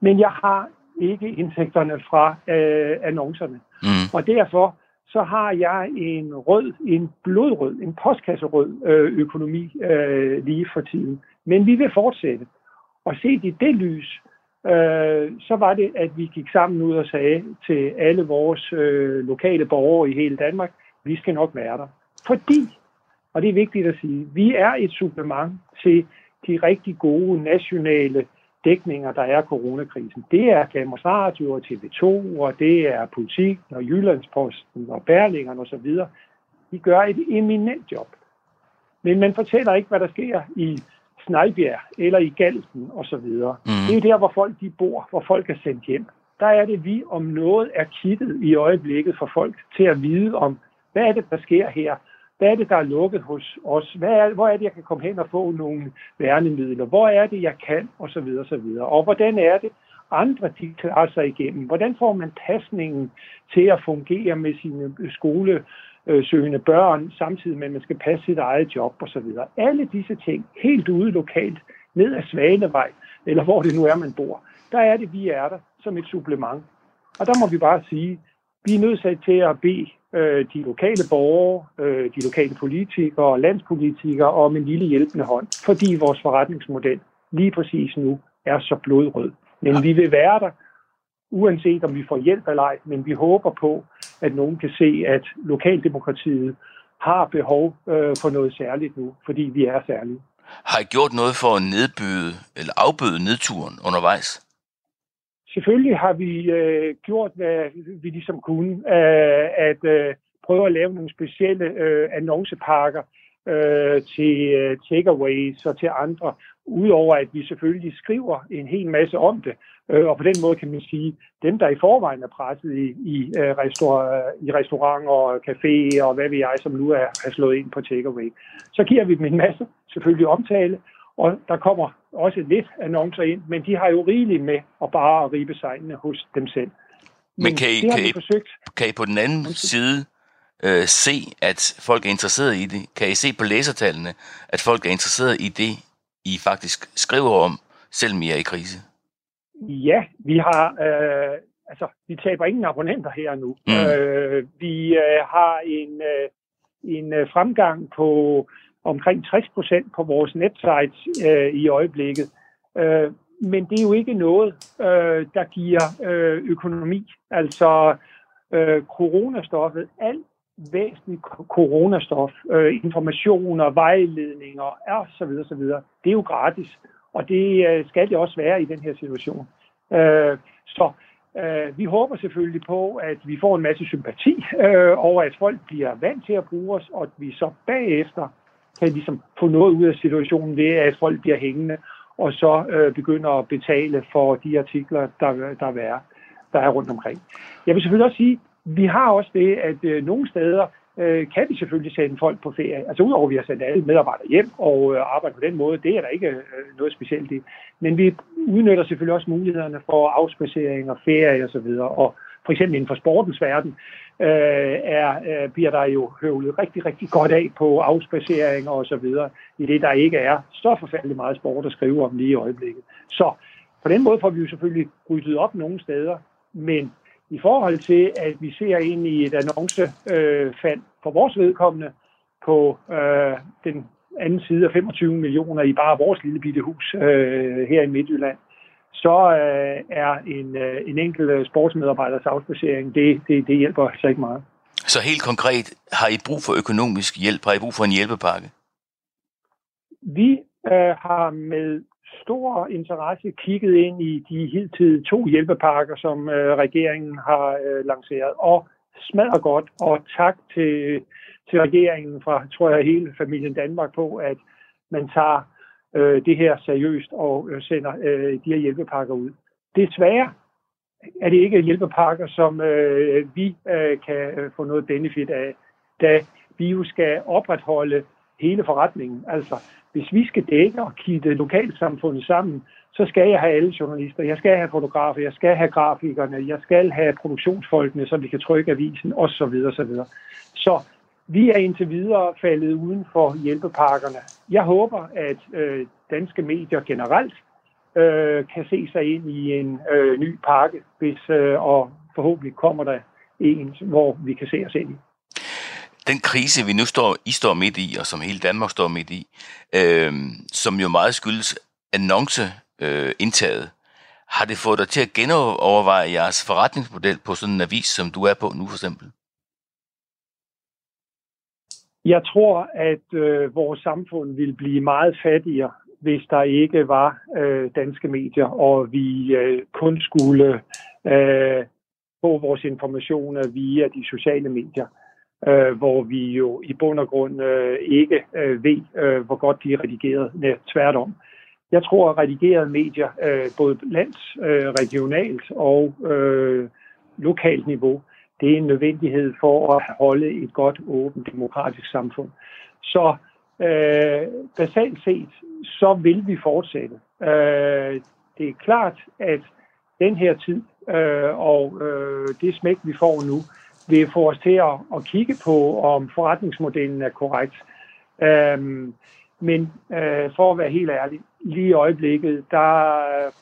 Men jeg har ikke indtægterne fra øh, annoncerne. Mm. Og derfor så har jeg en rød, en blodrød, en postkasserød øh, økonomi øh, lige for tiden. Men vi vil fortsætte. Og set i det lys, øh, så var det, at vi gik sammen ud og sagde til alle vores øh, lokale borgere i hele Danmark, vi skal nok være der. Fordi, og det er vigtigt at sige, vi er et supplement til de rigtig gode nationale dækninger, der er coronakrisen. Det er Danmarks Radio og TV2, og det er Politik og Jyllandsposten og Berlingeren osv. De gør et eminent job. Men man fortæller ikke, hvad der sker i Snejbjerg eller i Galten osv. Mm. Det er der, hvor folk de bor, hvor folk er sendt hjem. Der er det, vi om noget er kittet i øjeblikket for folk til at vide om, hvad er det, der sker her? Hvad er det, der er lukket hos os? Hvad er, hvor er det, jeg kan komme hen og få nogle værnemidler? Hvor er det, jeg kan? Og så videre, og så videre. Og hvordan er det, andre de klarer sig igennem? Hvordan får man pasningen til at fungere med sine skolesøgende børn, samtidig med, at man skal passe sit eget job og så videre? Alle disse ting, helt ude lokalt, ned ad Svanevej, eller hvor det nu er, man bor, der er det, vi er der som et supplement. Og der må vi bare sige, vi er nødt til at bede øh, de lokale borgere, øh, de lokale politikere og landspolitikere om en lille hjælpende hånd, fordi vores forretningsmodel lige præcis nu er så blodrød. Men ja. vi vil være der, uanset om vi får hjælp eller ej, men vi håber på, at nogen kan se, at lokaldemokratiet har behov øh, for noget særligt nu, fordi vi er særlige. Har I gjort noget for at nedbyde eller afbøde nedturen undervejs? Selvfølgelig har vi øh, gjort, hvad vi ligesom kunne, øh, at øh, prøve at lave nogle specielle øh, annoncepakker øh, til øh, takeaways og til andre, udover at vi selvfølgelig skriver en hel masse om det. Øh, og på den måde kan man sige, dem der i forvejen er presset i, i, øh, restaur- i restauranter og caféer og hvad vi jeg, som nu er, er slået ind på takeaway, så giver vi dem en masse selvfølgelig omtale, og der kommer også lidt annoncer ind, men de har jo rigeligt med at bare ribe sejlene hos dem selv. Men, men kan, I, kan, I, forsøgt. kan I på den anden side øh, se, at folk er interesseret i det? Kan I se på læsertallene, at folk er interesseret i det, I faktisk skriver om, selvom I er i krise? Ja, vi har, øh, altså, vi taber ingen abonnenter her nu. Mm. Øh, vi øh, har en, øh, en øh, fremgang på omkring 60 procent på vores netsite øh, i øjeblikket. Øh, men det er jo ikke noget, øh, der giver øh, økonomi. Altså øh, coronastoffet, alt væsentligt coronastof, øh, informationer, vejledninger og så videre, så videre, det er jo gratis. Og det øh, skal det også være i den her situation. Øh, så øh, vi håber selvfølgelig på, at vi får en masse sympati øh, over, at folk bliver vant til at bruge os, og at vi så bagefter kan ligesom få noget ud af situationen ved, at folk bliver hængende, og så øh, begynder at betale for de artikler, der, der, er, der er rundt omkring. Jeg vil selvfølgelig også sige, vi har også det, at øh, nogle steder øh, kan vi selvfølgelig sende folk på ferie. Altså udover at vi har sendt alle medarbejdere hjem og øh, arbejde på den måde, det er der ikke øh, noget specielt i. Men vi udnytter selvfølgelig også mulighederne for afspacering og ferie osv. Og, og for eksempel inden for sportens verden, øh, er, øh, bliver der jo høvlet rigtig, rigtig godt af på afspaceringer og så videre, i det der ikke er så forfærdeligt meget sport at skrive om lige i øjeblikket. Så på den måde får vi jo selvfølgelig ryddet op nogle steder, men i forhold til, at vi ser ind i et annoncefald øh, for vores vedkommende på øh, den anden side af 25 millioner i bare vores lille bitte hus øh, her i Midtjylland, så øh, er en, øh, en enkelt øh, sportsmedarbejders afspacering, det, det, det hjælper altså ikke meget. Så helt konkret, har I brug for økonomisk hjælp? Har I brug for en hjælpepakke? Vi øh, har med stor interesse kigget ind i de hidtil to hjælpepakker, som øh, regeringen har øh, lanceret, og smadrer godt, og tak til, til regeringen fra, tror jeg, hele familien Danmark på, at man tager øh, det her seriøst og øh, sender øh, de her hjælpepakker ud. Desværre er det ikke hjælpepakker, som øh, vi øh, kan øh, få noget benefit af, da vi jo skal opretholde hele forretningen. Altså, hvis vi skal dække og kitte lokalsamfundet sammen, så skal jeg have alle journalister, jeg skal have fotografer, jeg skal have grafikerne, jeg skal have produktionsfolkene, så vi kan trykke avisen, osv. osv. Så vi er indtil videre faldet uden for hjælpepakkerne. Jeg håber, at øh, danske medier generelt øh, kan se sig ind i en øh, ny pakke, hvis, øh, og forhåbentlig kommer der en, hvor vi kan se os ind i den krise, vi nu står, I står midt i, og som hele Danmark står midt i, øh, som jo meget skyldes annonceindtaget, øh, har det fået dig til at genoverveje jeres forretningsmodel på sådan en avis, som du er på nu for eksempel? Jeg tror, at øh, vores samfund vil blive meget fattigere, hvis der ikke var øh, danske medier, og vi øh, kun skulle øh, få vores informationer via de sociale medier øh, hvor vi jo i bund og grund øh, ikke øh, ved, øh, hvor godt de er redigeret. Nej, tværtom. Jeg tror, at redigerede medier, øh, både lands, øh, regionalt og øh, lokalt niveau, det er en nødvendighed for at holde et godt, åbent, demokratisk samfund. Så øh, basalt set, så vil vi fortsætte. Øh, det er klart, at den her tid øh, og øh, det smæk, vi får nu, vil få os til at, at kigge på, om forretningsmodellen er korrekt. Øh, men øh, for at være helt ærlig, lige i øjeblikket, der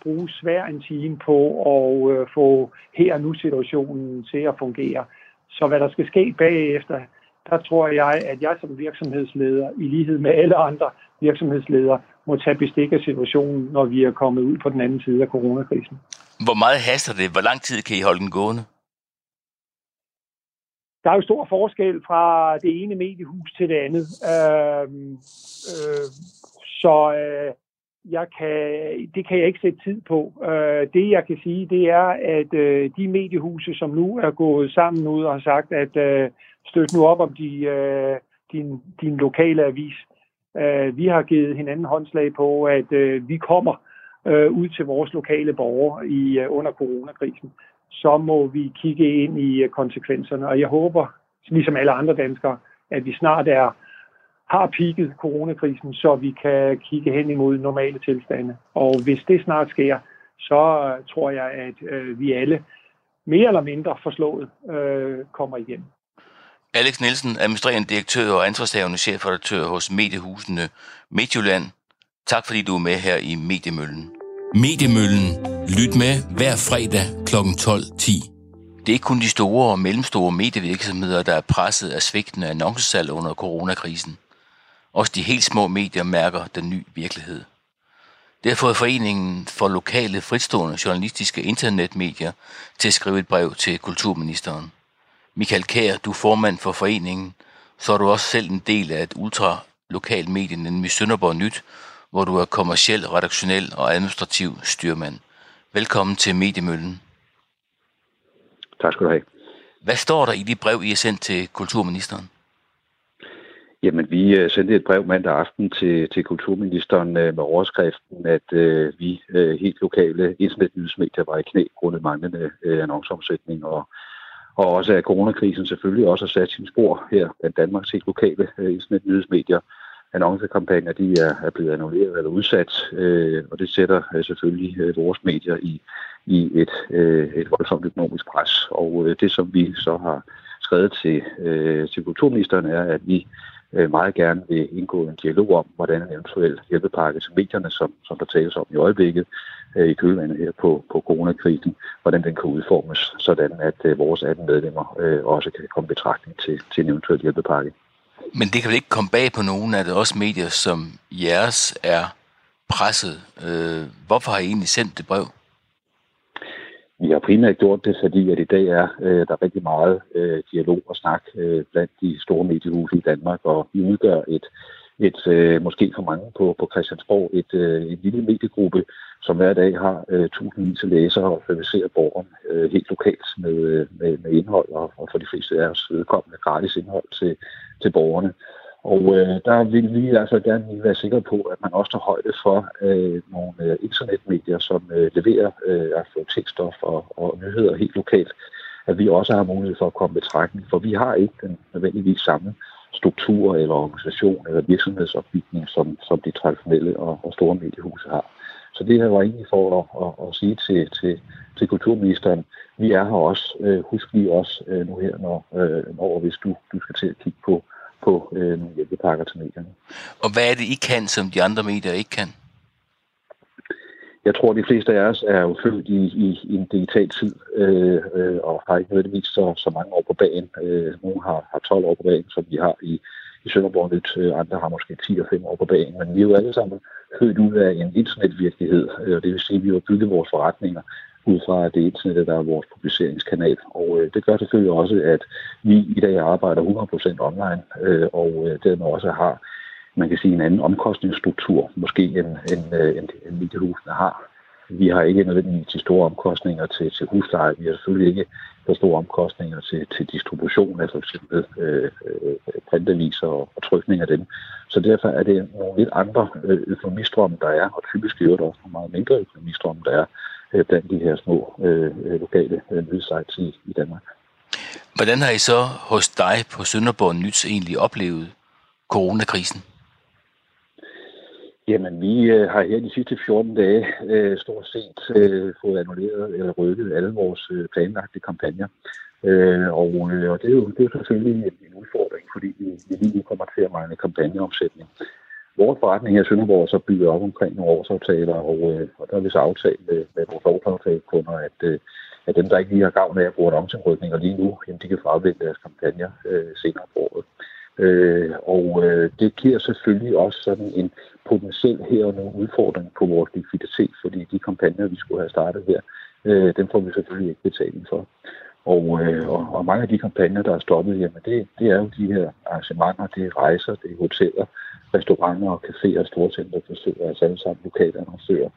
bruges hver en time på at øh, få her og nu situationen til at fungere. Så hvad der skal ske bagefter, der tror jeg, at jeg som virksomhedsleder, i lighed med alle andre virksomhedsledere, må tage bestik af situationen, når vi er kommet ud på den anden side af coronakrisen. Hvor meget haster det? Hvor lang tid kan I holde den gående? der er jo stor forskel fra det ene mediehus til det andet. Øh, øh, så øh, jeg kan, det kan jeg ikke sætte tid på. Øh, det jeg kan sige, det er, at øh, de mediehuse, som nu er gået sammen ud og har sagt, at øh, støt nu op om de, øh, din, din lokale avis. Øh, vi har givet hinanden håndslag på, at øh, vi kommer øh, ud til vores lokale borgere i, øh, under coronakrisen så må vi kigge ind i øh, konsekvenserne. Og jeg håber, ligesom alle andre danskere, at vi snart er har peaked coronakrisen, så vi kan kigge hen imod normale tilstande. Og hvis det snart sker, så øh, tror jeg, at øh, vi alle mere eller mindre forslået øh, kommer igen. Alex Nielsen, administrerende direktør og ansvarshavende chefredaktør hos Mediehusene Midtjylland. Tak fordi du er med her i Mediemøllen. Mediemøllen. Lyt med hver fredag kl. 12.10. Det er ikke kun de store og mellemstore medievirksomheder, der er presset af svigtende annoncesalg under coronakrisen. Også de helt små medier mærker den nye virkelighed. Har fået Foreningen for Lokale Fritstående Journalistiske Internetmedier til at skrive et brev til kulturministeren. Michael Kær, du er formand for foreningen, så er du også selv en del af et ultralokalt medie, nemlig Sønderborg Nyt, hvor du er kommersiel, redaktionel og administrativ styrmand. Velkommen til Mediemøllen. Tak skal du have. Hvad står der i de brev, I har sendt til kulturministeren? Jamen, vi øh, sendte et brev mandag aften til, til kulturministeren øh, med overskriften, at øh, vi øh, helt lokale internetnyhedsmedier var i knæ grundet manglende øh, annonceomsætning, og, og også at coronakrisen selvfølgelig også har sat sin spor her blandt Danmarks helt lokale øh, internetnyhedsmedier annoncekampagner de er, er blevet annulleret eller udsat, øh, og det sætter øh, selvfølgelig øh, vores medier i, i et, øh, et voldsomt økonomisk pres. Og øh, det, som vi så har skrevet til, øh, til kulturministeren, er, at vi øh, meget gerne vil indgå en dialog om, hvordan en eventuel hjælpepakke til medierne, som, som der tales om i øjeblikket øh, i kølvandet her på, på coronakrisen, hvordan den kan udformes, sådan at øh, vores 18 medlemmer øh, også kan komme betragtning til, til en eventuel hjælpepakke. Men det kan vel ikke komme bag på nogen, at det også medier som jeres er presset. Øh, hvorfor har I egentlig sendt det brev? Vi har primært gjort det, fordi at i dag er øh, der rigtig meget øh, dialog og snak øh, blandt de store mediehuse i Danmark, og vi udgør et, et øh, måske for mange på, på Christiansborg, et, øh, en lille mediegruppe, som hver dag har øh, tusindvis af læsere og servicerer borgeren øh, helt lokalt med, øh, med, med indhold, og, og for de fleste af os vedkommende gratis indhold til, til borgerne. Og øh, der vil vi altså gerne lige være sikre på, at man også tager højde for øh, nogle øh, internetmedier, som øh, leverer øh, aktualitetsstof og, og nyheder helt lokalt, at vi også har mulighed for at komme betragtning, for vi har ikke den nødvendigvis samme struktur eller organisation eller virksomhedsopbygning, som, som de traditionelle og, og store mediehuse har. Så det her var egentlig for at, at, at sige til, til, til kulturministeren, vi er her også. Øh, husk lige også øh, nu her, når, øh, når hvis du, du skal til at kigge på, på øh, nogle hjælpepakker til medierne. Og hvad er det, I kan, som de andre medier ikke kan? Jeg tror, at de fleste af os er jo født i, i, i en digital tid, øh, øh, og har ikke nødvendigvis så, så mange år på banen. Øh, nogle har, har 12 år på banen, som vi har i, i Sønderborg Nyt. Øh, andre har måske 10 og 5 år på banen. Men vi er jo alle sammen født ud af en internetvirkelighed, øh, og det vil sige, at vi har bygget vores forretninger ud fra, at det er internettet, der er vores publiceringskanal. Og øh, det gør selvfølgelig også, at vi i dag arbejder 100% online, øh, og øh, dermed også har man kan sige, en anden omkostningsstruktur, måske end, end, øh, end, end mediehusene har. Vi har ikke nødvendigvis de store omkostninger til, til husleje. Vi har selvfølgelig ikke for store omkostninger til, til distribution af f.eks. øh, øh, printaviser og, og trykning af dem. Så derfor er det nogle lidt andre øh, økonomistrømme, der er, og typisk er det også nogle meget mindre økonomistrømme, der er øh, blandt de her små øh, øh lokale øh, nyhedssites i, i Danmark. Hvordan har I så hos dig på Sønderborg Nyt egentlig oplevet coronakrisen? Jamen, vi øh, har her de sidste 14 dage øh, stort set øh, fået annulleret eller rykket alle vores øh, planlagte kampagner. Øh, og, øh, og det, er jo, det er selvfølgelig en, en udfordring, fordi vi, vi lige kommer til at mangle kampagneomsætning. Vores forretning her i Sønderborg så bygget op omkring nogle årsaftaler, og, øh, og der har vi så aftalt med, med vores årsaftalekunder, at, øh, at dem, der ikke lige har gavn af at bruge annonceindrykninger lige nu, jamen, de kan fravælge deres kampagner øh, senere på året. Øh, og øh, det giver selvfølgelig også sådan en potentiel her og nu udfordring på vores likviditet, fordi de kampagner, vi skulle have startet her, øh, dem får vi selvfølgelig ikke betaling for. Og, øh, og, og mange af de kampagner, der er stoppet, jamen det, det er jo de her arrangementer, det er rejser, det er hoteller, restauranter og caféer og storcenter, der altså alle sammen lokale annoncører.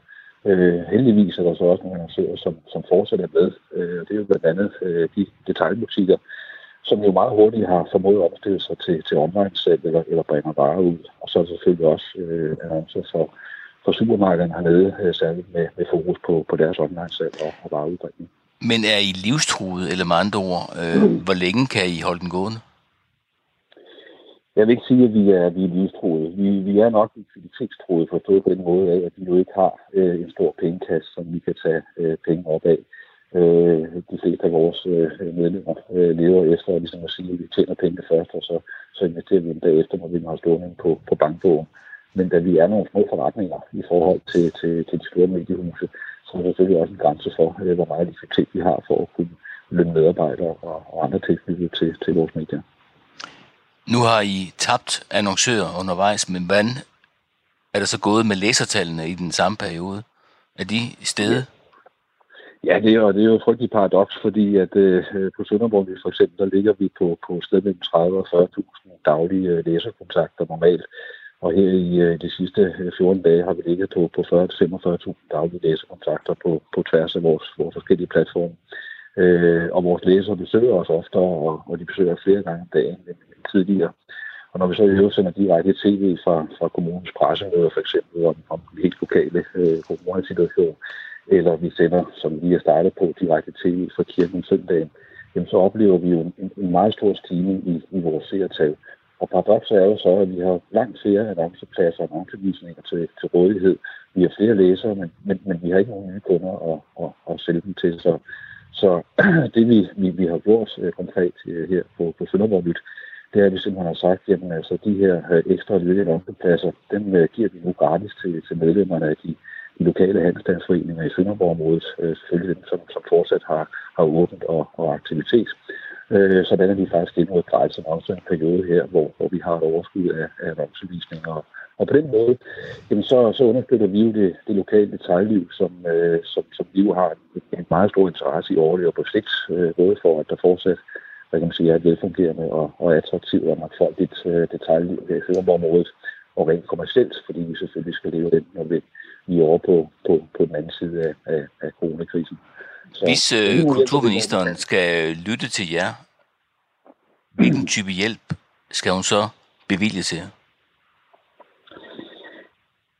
Øh, heldigvis er der så også nogle annoncører, som, som fortsætter med. Øh, det er jo blandt andet øh, de detaljbutikker, som jo meget hurtigt har formået at omstille sig til, til online-salg eller, eller bringer varer ud. Og så er der selvfølgelig også øh, annoncer for, for supermarkederne hernede, øh, særligt med, med fokus på, på deres online-salg og, og vareudbringning. Men er I livstruet, eller med andre ord, øh, mm. hvor længe kan I holde den gående? Jeg vil ikke sige, at vi er, vi er livstruede. Vi, vi er nok likviditetstruede forstået på den måde af, at vi jo ikke har øh, en stor pengekasse, som vi kan tage øh, penge op af. Øh, de fleste af vores øh, medlemmer øh, lever efter ligesom at sige, at vi tjener penge først, og så, så investerer vi dem bagefter, når vi har stående på, på bankbogen. Men da vi er nogle små forretninger i forhold til, til, til de store mediehuse, så er der selvfølgelig også en grænse for, øh, hvor meget likviditet vi har for at kunne lønne medarbejdere og, og andre tilknyttet til, til vores medier. Nu har I tabt annoncører undervejs, men hvordan er det så gået med læsertallene i den samme periode? Er de i stedet? Ja, det er, det er jo et frygteligt paradoks, fordi at øh, på Sønderborg for eksempel, der ligger vi på, på sted mellem 30 og 40.000 daglige øh, læserkontakter normalt. Og her i øh, de sidste øh, 14 dage har vi ligget på, på 40-45.000 daglige læsekontakter på, på tværs af vores, vores forskellige platforme. Øh, og vores læsere besøger os oftere, og, og de besøger flere gange om dagen end, end tidligere. Og når vi så i øvrigt sender direkte tv fra, fra kommunens pressemøder, for eksempel om, om den helt lokale øh, coronasituation, eller vi sender, som vi er startet på, direkte tv fra kirken søndagen, jamen så oplever vi jo en, en meget stor stigning i, i vores seertal. Og paradokset er jo så, at vi har langt flere annoncepladser og annoncevisninger til, til rådighed. Vi har flere læsere, men, men, men vi har ikke nogen nye kunder at, at, at sælge dem til. Så, så det vi, vi, vi har gjort uh, konkret øh, her på, på Sønderborg Nyt, det er, at vi simpelthen har sagt, at altså, de her øh, ekstra ledige annoncepladser, dem giver vi nu gratis til, til medlemmerne af de, de lokale handelsstandsforeninger i Sønderborg-området, uh, selvfølgelig dem, som, som fortsat har, har åbent og, og aktivitet øh, sådan at vi faktisk endnu et gratis annoncer en periode her, hvor, hvor vi har et overskud af, af annoncevisninger. Og på den måde, jamen så, så understøtter vi jo det, det lokale detaljliv, som, øh, som, som vi jo har en, en meget stor interesse i årligt og på sigt, øh, både for at der fortsat hvad kan man sige, er et velfungerende og, og attraktivt og mangfoldigt øh, detaljliv her i Sønderborg-området, og rent kommercielt, fordi vi selvfølgelig skal leve den, når vi, vi er over på, på, på den anden side af, af, af coronakrisen. Hvis øh, kulturministeren skal lytte til jer, hvilken type hjælp skal hun så bevilget til?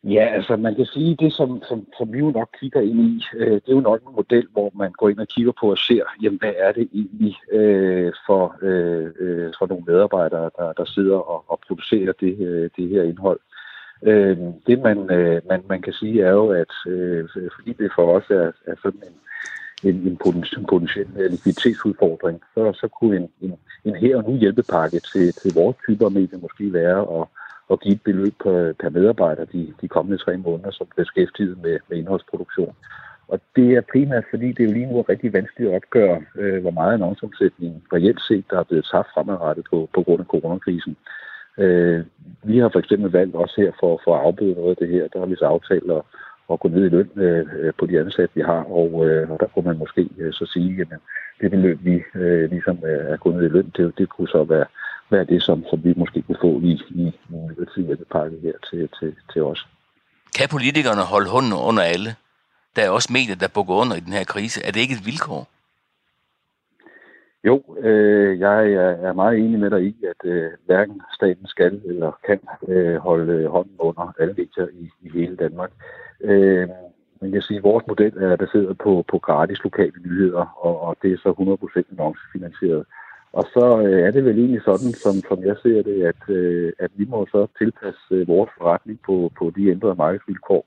Ja, altså man kan sige, det som, som, som vi jo nok kigger ind i, øh, det er jo nok en model, hvor man går ind og kigger på og ser, jamen hvad er det egentlig øh, for, øh, øh, for nogle medarbejdere, der, der sidder og, og producerer det, øh, det her indhold. Øh, det man, øh, man, man kan sige er jo, at øh, fordi det for os er, er sådan en, en, en potentiel, øh, likviditetsudfordring, så, så kunne en, en, en her og nu hjælpepakke til, til vores typer medier måske være at at give et beløb per, per medarbejder de, de kommende tre måneder, som beskæftiget med, med indholdsproduktion. Og det er primært, fordi det er jo lige nu rigtig vanskeligt at opgøre, øh, hvor meget annonceomsætning reelt set, der er blevet tabt fremadrettet på, på grund af coronakrisen. Øh, vi har for eksempel valgt også her for, for at afbøde noget af det her, der har vi så aftalt at, at gå ned i løn øh, på de ansatte, vi har, og, øh, og der kunne man måske øh, så sige, at det beløb, vi øh, ligesom øh, er gået ned i løn, det, det kunne så være være det, som, som vi måske kunne få i, i en midlertidig hjælpepakke her til, til, til os. Kan politikerne holde hånden under alle? Der er også medier, der bukker under i den her krise. Er det ikke et vilkår? Jo, øh, jeg er meget enig med dig i, at øh, hverken staten skal eller kan øh, holde hånden under alle medier i, i hele Danmark. Øh, men jeg siger, at vores model er baseret på, på gratis lokale nyheder, og, og det er så 100% annoncefinansieret. Og så øh, er det vel egentlig sådan, som, som jeg ser det, at, øh, at vi må så tilpasse øh, vores forretning på, på de ændrede markedsvilkår.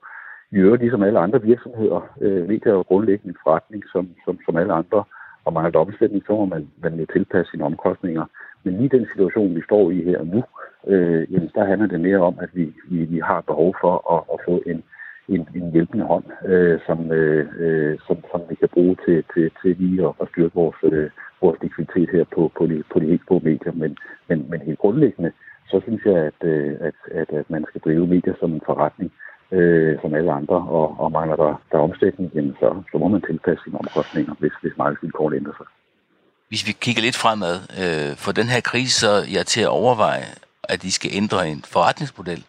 I øvrigt, ligesom alle andre virksomheder, øh, medier er jo grundlæggende en forretning som, som, som alle andre, og mangler omsætning, så må man, man jo tilpasse sine omkostninger. Men lige den situation, vi står i her nu, øh, jamen, der handler det mere om, at vi, vi, vi har behov for at, at få en, en, en hjælpende hånd, øh, som, øh, øh, som, som vi kan bruge til, til, til lige at, at styrke vores, øh, vores likviditet her på, på, de, på de helt små medier. Men, men, men helt grundlæggende, så synes jeg, at, øh, at, at, at man skal drive medier som en forretning, øh, som alle andre, og, og mangler der, der omsætning, jamen så, så må man tilpasse sine omkostninger, hvis, hvis markedsvilkårene ændrer sig. Hvis vi kigger lidt fremad, øh, for den her krise, så er jeg til at overveje, at I skal ændre en forretningsmodel,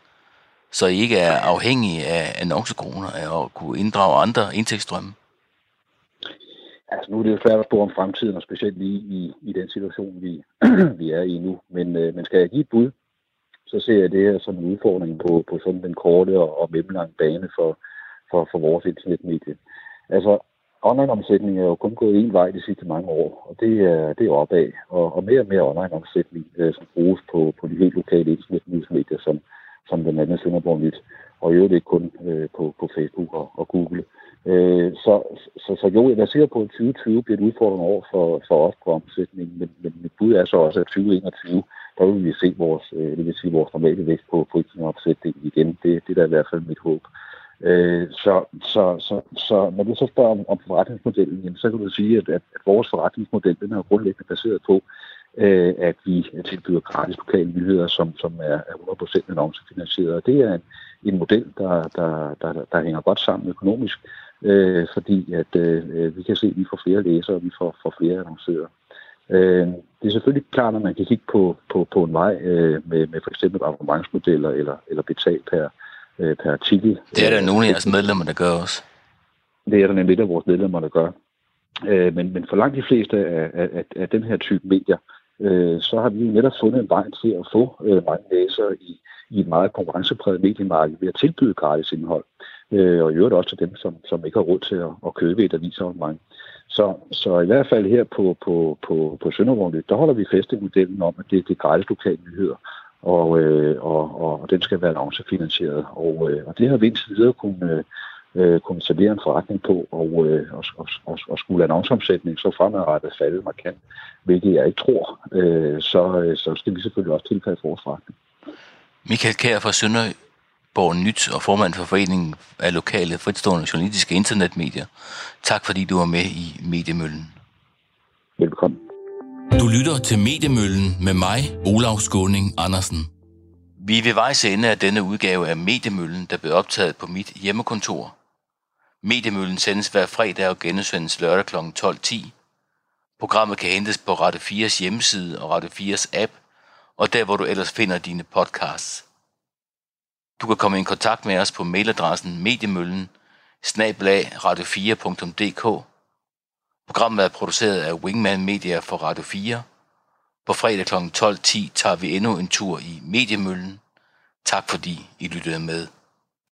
så I ikke er afhængige af annoncekroner og kunne inddrage andre indtægtsstrømme? Altså nu er det jo svært at spå om fremtiden, og specielt lige i, i den situation, vi, vi er i nu. Men, øh, men skal jeg give et bud, så ser jeg det her som en udfordring på, på sådan den korte og, og mellemlange bane for, for, for vores internetmedie. Altså, online-omsætning er jo kun gået en vej de sidste mange år, og det er, det er opad. Og, og mere og mere online-omsætning, øh, som bruges på, på de helt lokale internetnyhedsmedier, som, som blandt andet Sønderborg Nyt, og i øvrigt ikke kun øh, på, på Facebook og, og Google. Øh, så, så, så jo, jeg er sikker på, at 2020 bliver et udfordrende år for, for os på omsætningen, men, men mit bud er så også, at 2021, der vil vi se vores, øh, det vil sige vores normale vækst på, på igen. Det, det er da i hvert fald mit håb. Øh, så, så, så, så når du så spørger om, om forretningsmodellen, jamen, så kan du sige, at, at, at vores forretningsmodel den er grundlæggende baseret på, øh, at vi tilbyder gratis lokale nyheder, som, som er 100% annoncefinansieret. Og det er en, en model, der, der, der, der hænger godt sammen økonomisk, øh, fordi at øh, vi kan se, at vi får flere læsere, og vi får, får flere annoncører. Øh, det er selvfølgelig klart, at man kan kigge på, på, på en vej øh, med, med for eksempel abonnementsmodeller eller, eller betal per, øh, per artikel. Det er der nogle af jeres medlemmer, der gør også. Det er der nemlig af vores medlemmer, der gør. Øh, men, men for langt de fleste af, af, af den her type medier, øh, så har vi jo netop fundet en vej til at få øh, mange læsere i, i et meget konkurrencepræget mediemarked ved at tilbyde gratis indhold. Øh, og i øvrigt også til dem, som, som ikke har råd til at, at købe et avisabonnement. Så, så i hvert fald her på, på, på, på Søndervogn, der holder vi fast i modellen om, at det, det er gratis lokale nyheder, og, øh, og, og, den skal være annoncefinansieret. Og, øh, og det har vi indtil videre kunne, øh, kunne etablere en forretning på, og, øh, og, og, og, og skulle annonceomsætning så fremadrettet falde markant, hvilket jeg ikke tror, øh, så, øh, så skal vi selvfølgelig også tilpasse vores forretning. Michael Kær fra Sønderborg Nyt og formand for Foreningen af Lokale Fritstående Journalistiske Internetmedier. Tak fordi du var med i Mediemøllen. Velkommen. Du lytter til Mediemøllen med mig, Olav Skåning Andersen. Vi er ved vejs ende af denne udgave af Mediemøllen, der blev optaget på mit hjemmekontor. Mediemøllen sendes hver fredag og genudsendes lørdag kl. 12.10. Programmet kan hentes på Radio 4's hjemmeside og Radio 4's app, og der hvor du ellers finder dine podcasts. Du kan komme i kontakt med os på mailadressen mediemøllen radio4.dk. Programmet er produceret af Wingman Media for Radio 4 På fredag kl. 12.10 tager vi endnu en tur i Mediemøllen. Tak fordi I lyttede med.